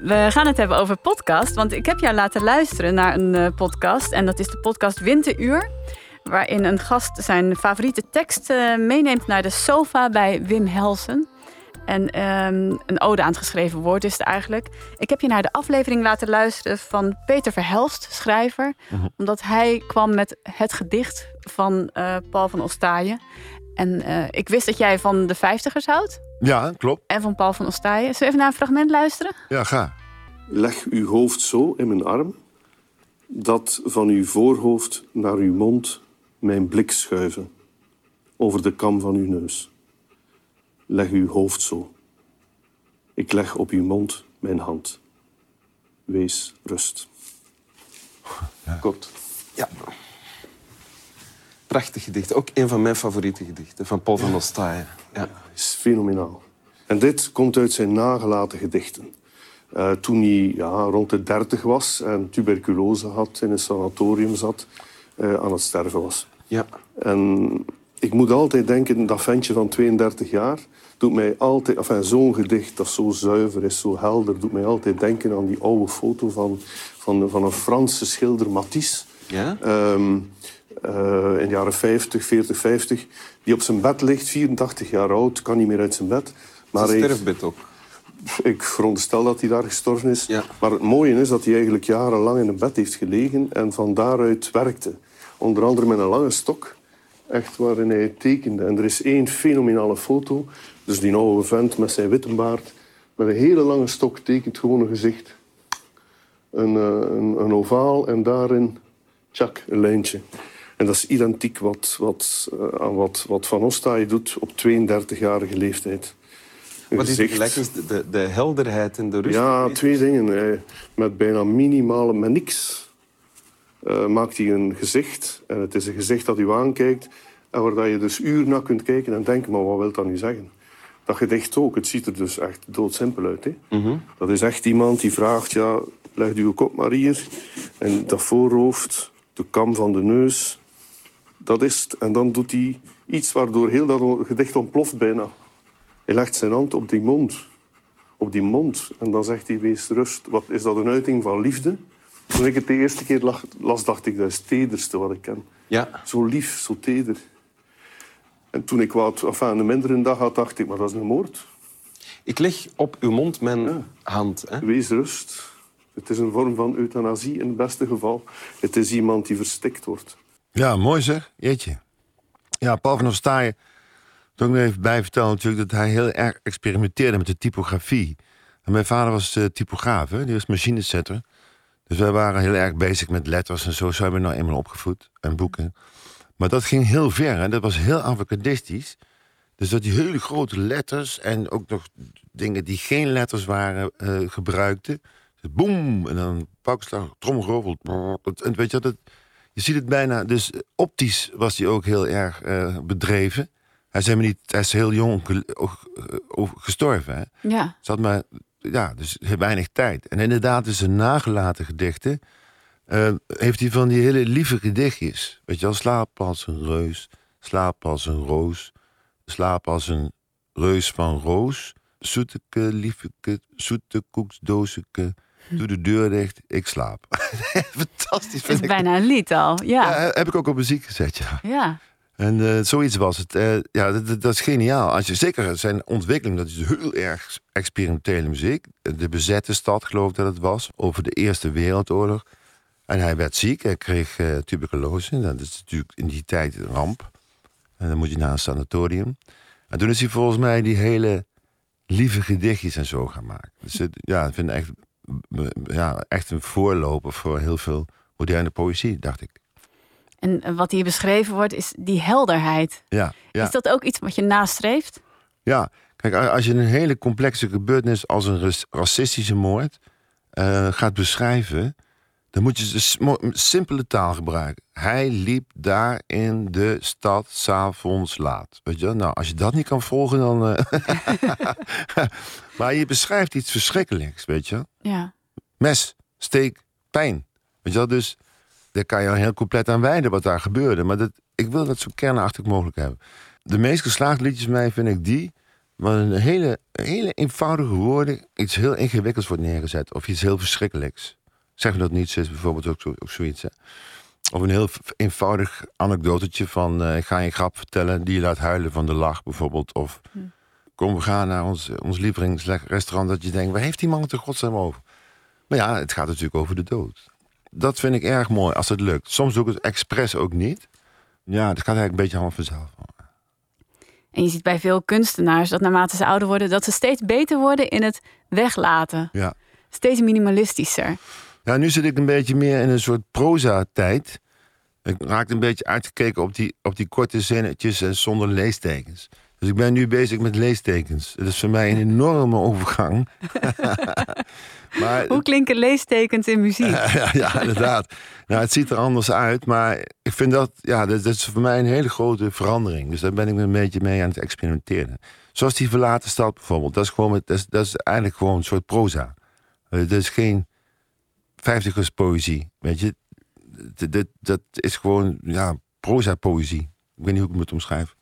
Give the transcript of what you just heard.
We gaan het hebben over podcast. Want ik heb jou laten luisteren naar een uh, podcast. En dat is de podcast Winteruur. Waarin een gast zijn favoriete tekst uh, meeneemt naar de sofa bij Wim Helsen. En um, een ode aan het geschreven woord is het eigenlijk. Ik heb je naar de aflevering laten luisteren van Peter Verhelst, schrijver. Mhm. Omdat hij kwam met het gedicht van uh, Paul van Ostaaien. En ik wist dat jij van de vijftigers houdt. Ja, klopt. En van Paul van Ostaaien. Zullen we even naar een fragment luisteren? Ja, ga. Leg uw hoofd zo in mijn arm, dat van uw voorhoofd naar uw mond mijn blik schuiven, over de kam van uw neus. Leg uw hoofd zo. Ik leg op uw mond mijn hand. Wees rust. Ja. Kort. Ja. Prachtig gedicht. Ook een van mijn favoriete gedichten, van Paul van Ostaaien. Ja. Is fenomenaal. En dit komt uit zijn nagelaten gedichten. Uh, toen hij ja, rond de dertig was en tuberculose had, in een sanatorium zat, uh, aan het sterven was. Ja. En ik moet altijd denken, dat ventje van 32 jaar doet mij altijd... Enfin, zo'n gedicht dat zo zuiver is, zo helder, doet mij altijd denken aan die oude foto van, van, van een Franse schilder, Matisse. Ja? Um, uh, in de jaren 50, 40, 50. Die op zijn bed ligt, 84 jaar oud, kan niet meer uit zijn bed. Maar zijn sterfbed ook. Ik veronderstel dat hij daar gestorven is. Ja. Maar het mooie is dat hij eigenlijk jarenlang in een bed heeft gelegen en van daaruit werkte. Onder andere met een lange stok, echt waarin hij tekende. En er is één fenomenale foto. Dus die oude vent met zijn witte baard, met een hele lange stok tekent gewoon een gezicht. Een, een, een ovaal en daarin, tjak, een lijntje. En dat is identiek wat, wat, uh, aan wat, wat Van Ostaaien doet op 32-jarige leeftijd. Wat is het gelijk? De, de, helderheid en de rust? Ja, twee dingen. Hij, met bijna minimale, met niks, uh, maakt hij een gezicht. En het is een gezicht dat u aankijkt en waar je dus uren naar kunt kijken en denken, maar wat wil dat nu zeggen? Dat gedicht ook, het ziet er dus echt doodsimpel uit. Hè? Mm -hmm. Dat is echt iemand die vraagt, ja, leg uw kop maar hier. En dat voorhoofd, de kam van de neus, dat is het. En dan doet hij iets waardoor heel dat gedicht ontploft bijna. Hij legt zijn hand op die mond. Op die mond. En dan zegt hij, wees rust. Wat, is dat een uiting van liefde? Toen ik het de eerste keer las, dacht ik, dat is het tederste wat ik ken. Ja. Zo lief, zo teder. En toen ik wat, enfin, een mindere dag had, dacht ik, maar dat is een moord. Ik leg op uw mond mijn ja. hand. Hè? Wees rust. Het is een vorm van euthanasie in het beste geval. Het is iemand die verstikt wordt. Ja, mooi zeg. Jeetje. Ja, Paul van Ostaaien... Toen ik er even bij vertellen natuurlijk dat hij heel erg experimenteerde met de typografie. Mijn vader was uh, typograaf, hè? die was machinesetter. Dus wij waren heel erg bezig met letters en zo. Zo hebben we nou eenmaal opgevoed en boeken. Maar dat ging heel ver en dat was heel avantgardistisch. Dus dat die hele grote letters en ook nog dingen die geen letters waren uh, gebruikte. Dus boem, en dan pakslag. En weet je, dat, je ziet het bijna. Dus optisch was hij ook heel erg uh, bedreven. Hij is niet, hij is heel jong gestorven. Hè? Ja. Zat maar, ja, dus weinig tijd. En inderdaad, dus zijn nagelaten gedichten. Uh, heeft hij van die hele lieve gedichtjes. Weet je wel, slaap als een reus, slaap als een roos, slaap als een reus van roos. Zoeteke, liefeke, zoete koeksdooseke. Doe de deur dicht, ik slaap. Fantastisch. Het is bijna een lied al, ja. ja. Heb ik ook op muziek gezet, ja. Ja. En uh, zoiets was het. Uh, ja, dat, dat, is geniaal. Als je, zeker zijn ontwikkeling, dat is heel erg experimentele muziek. De bezette stad, geloof ik dat het was, over de Eerste Wereldoorlog. En hij werd ziek, hij kreeg uh, tuberculose. Dat is natuurlijk in die tijd een ramp. En dan moet je naar een sanatorium. En toen is hij volgens mij die hele lieve gedichtjes en zo gaan maken. Dus het, ja, ik vind het echt, ja, echt een voorloper voor heel veel moderne poëzie, dacht ik. En wat hier beschreven wordt, is die helderheid. Ja, ja. Is dat ook iets wat je nastreeft? Ja, kijk, als je een hele complexe gebeurtenis als een racistische moord uh, gaat beschrijven, dan moet je dus simpele taal gebruiken. Hij liep daar in de stad s'avonds laat. Weet je, nou, als je dat niet kan volgen, dan. Uh... maar je beschrijft iets verschrikkelijks, weet je. Ja. Mes, steek, pijn. Weet je wel, dus daar kan je heel compleet aan wijden wat daar gebeurde. Maar dat, ik wil dat zo kernachtig mogelijk hebben. De meest geslaagde liedjes mij vind ik die waar een hele, hele eenvoudige woorden iets heel ingewikkelds wordt neergezet. Of iets heel verschrikkelijks. Zeg dat niet, is bijvoorbeeld ook, zo, ook zoiets. Hè? Of een heel eenvoudig anekdotetje van... eh, ik ga je een grap vertellen die je laat huilen van de lach bijvoorbeeld. Of kom, we gaan naar ons, ons lievelingsrestaurant... dat je denkt, waar heeft die man het er godsnaam over? Maar ja, het gaat natuurlijk over de dood. Dat vind ik erg mooi als het lukt. Soms doe ik het expres ook niet. Ja, dat gaat eigenlijk een beetje allemaal vanzelf. En je ziet bij veel kunstenaars dat naarmate ze ouder worden, dat ze steeds beter worden in het weglaten. Ja. Steeds minimalistischer. Ja, nu zit ik een beetje meer in een soort proza-tijd. Ik raak een beetje uitgekeken op die, op die korte zinnetjes en zonder leestekens. Dus ik ben nu bezig met leestekens. Het is voor mij een enorme overgang. maar, Hoe klinken leestekens in muziek? ja, ja, inderdaad. Nou, het ziet er anders uit, maar ik vind dat, ja, dat, dat is voor mij een hele grote verandering. Dus daar ben ik een beetje mee aan het experimenteren. Zoals die verlaten stad bijvoorbeeld. Dat is, gewoon, dat is, dat is eigenlijk gewoon een soort proza. Eh, Dat is geen vijftigers poëzie, weet je. Dat, dat, is gewoon, ja, proza-poëzie. Ik weet niet hoe ik het moet omschrijven.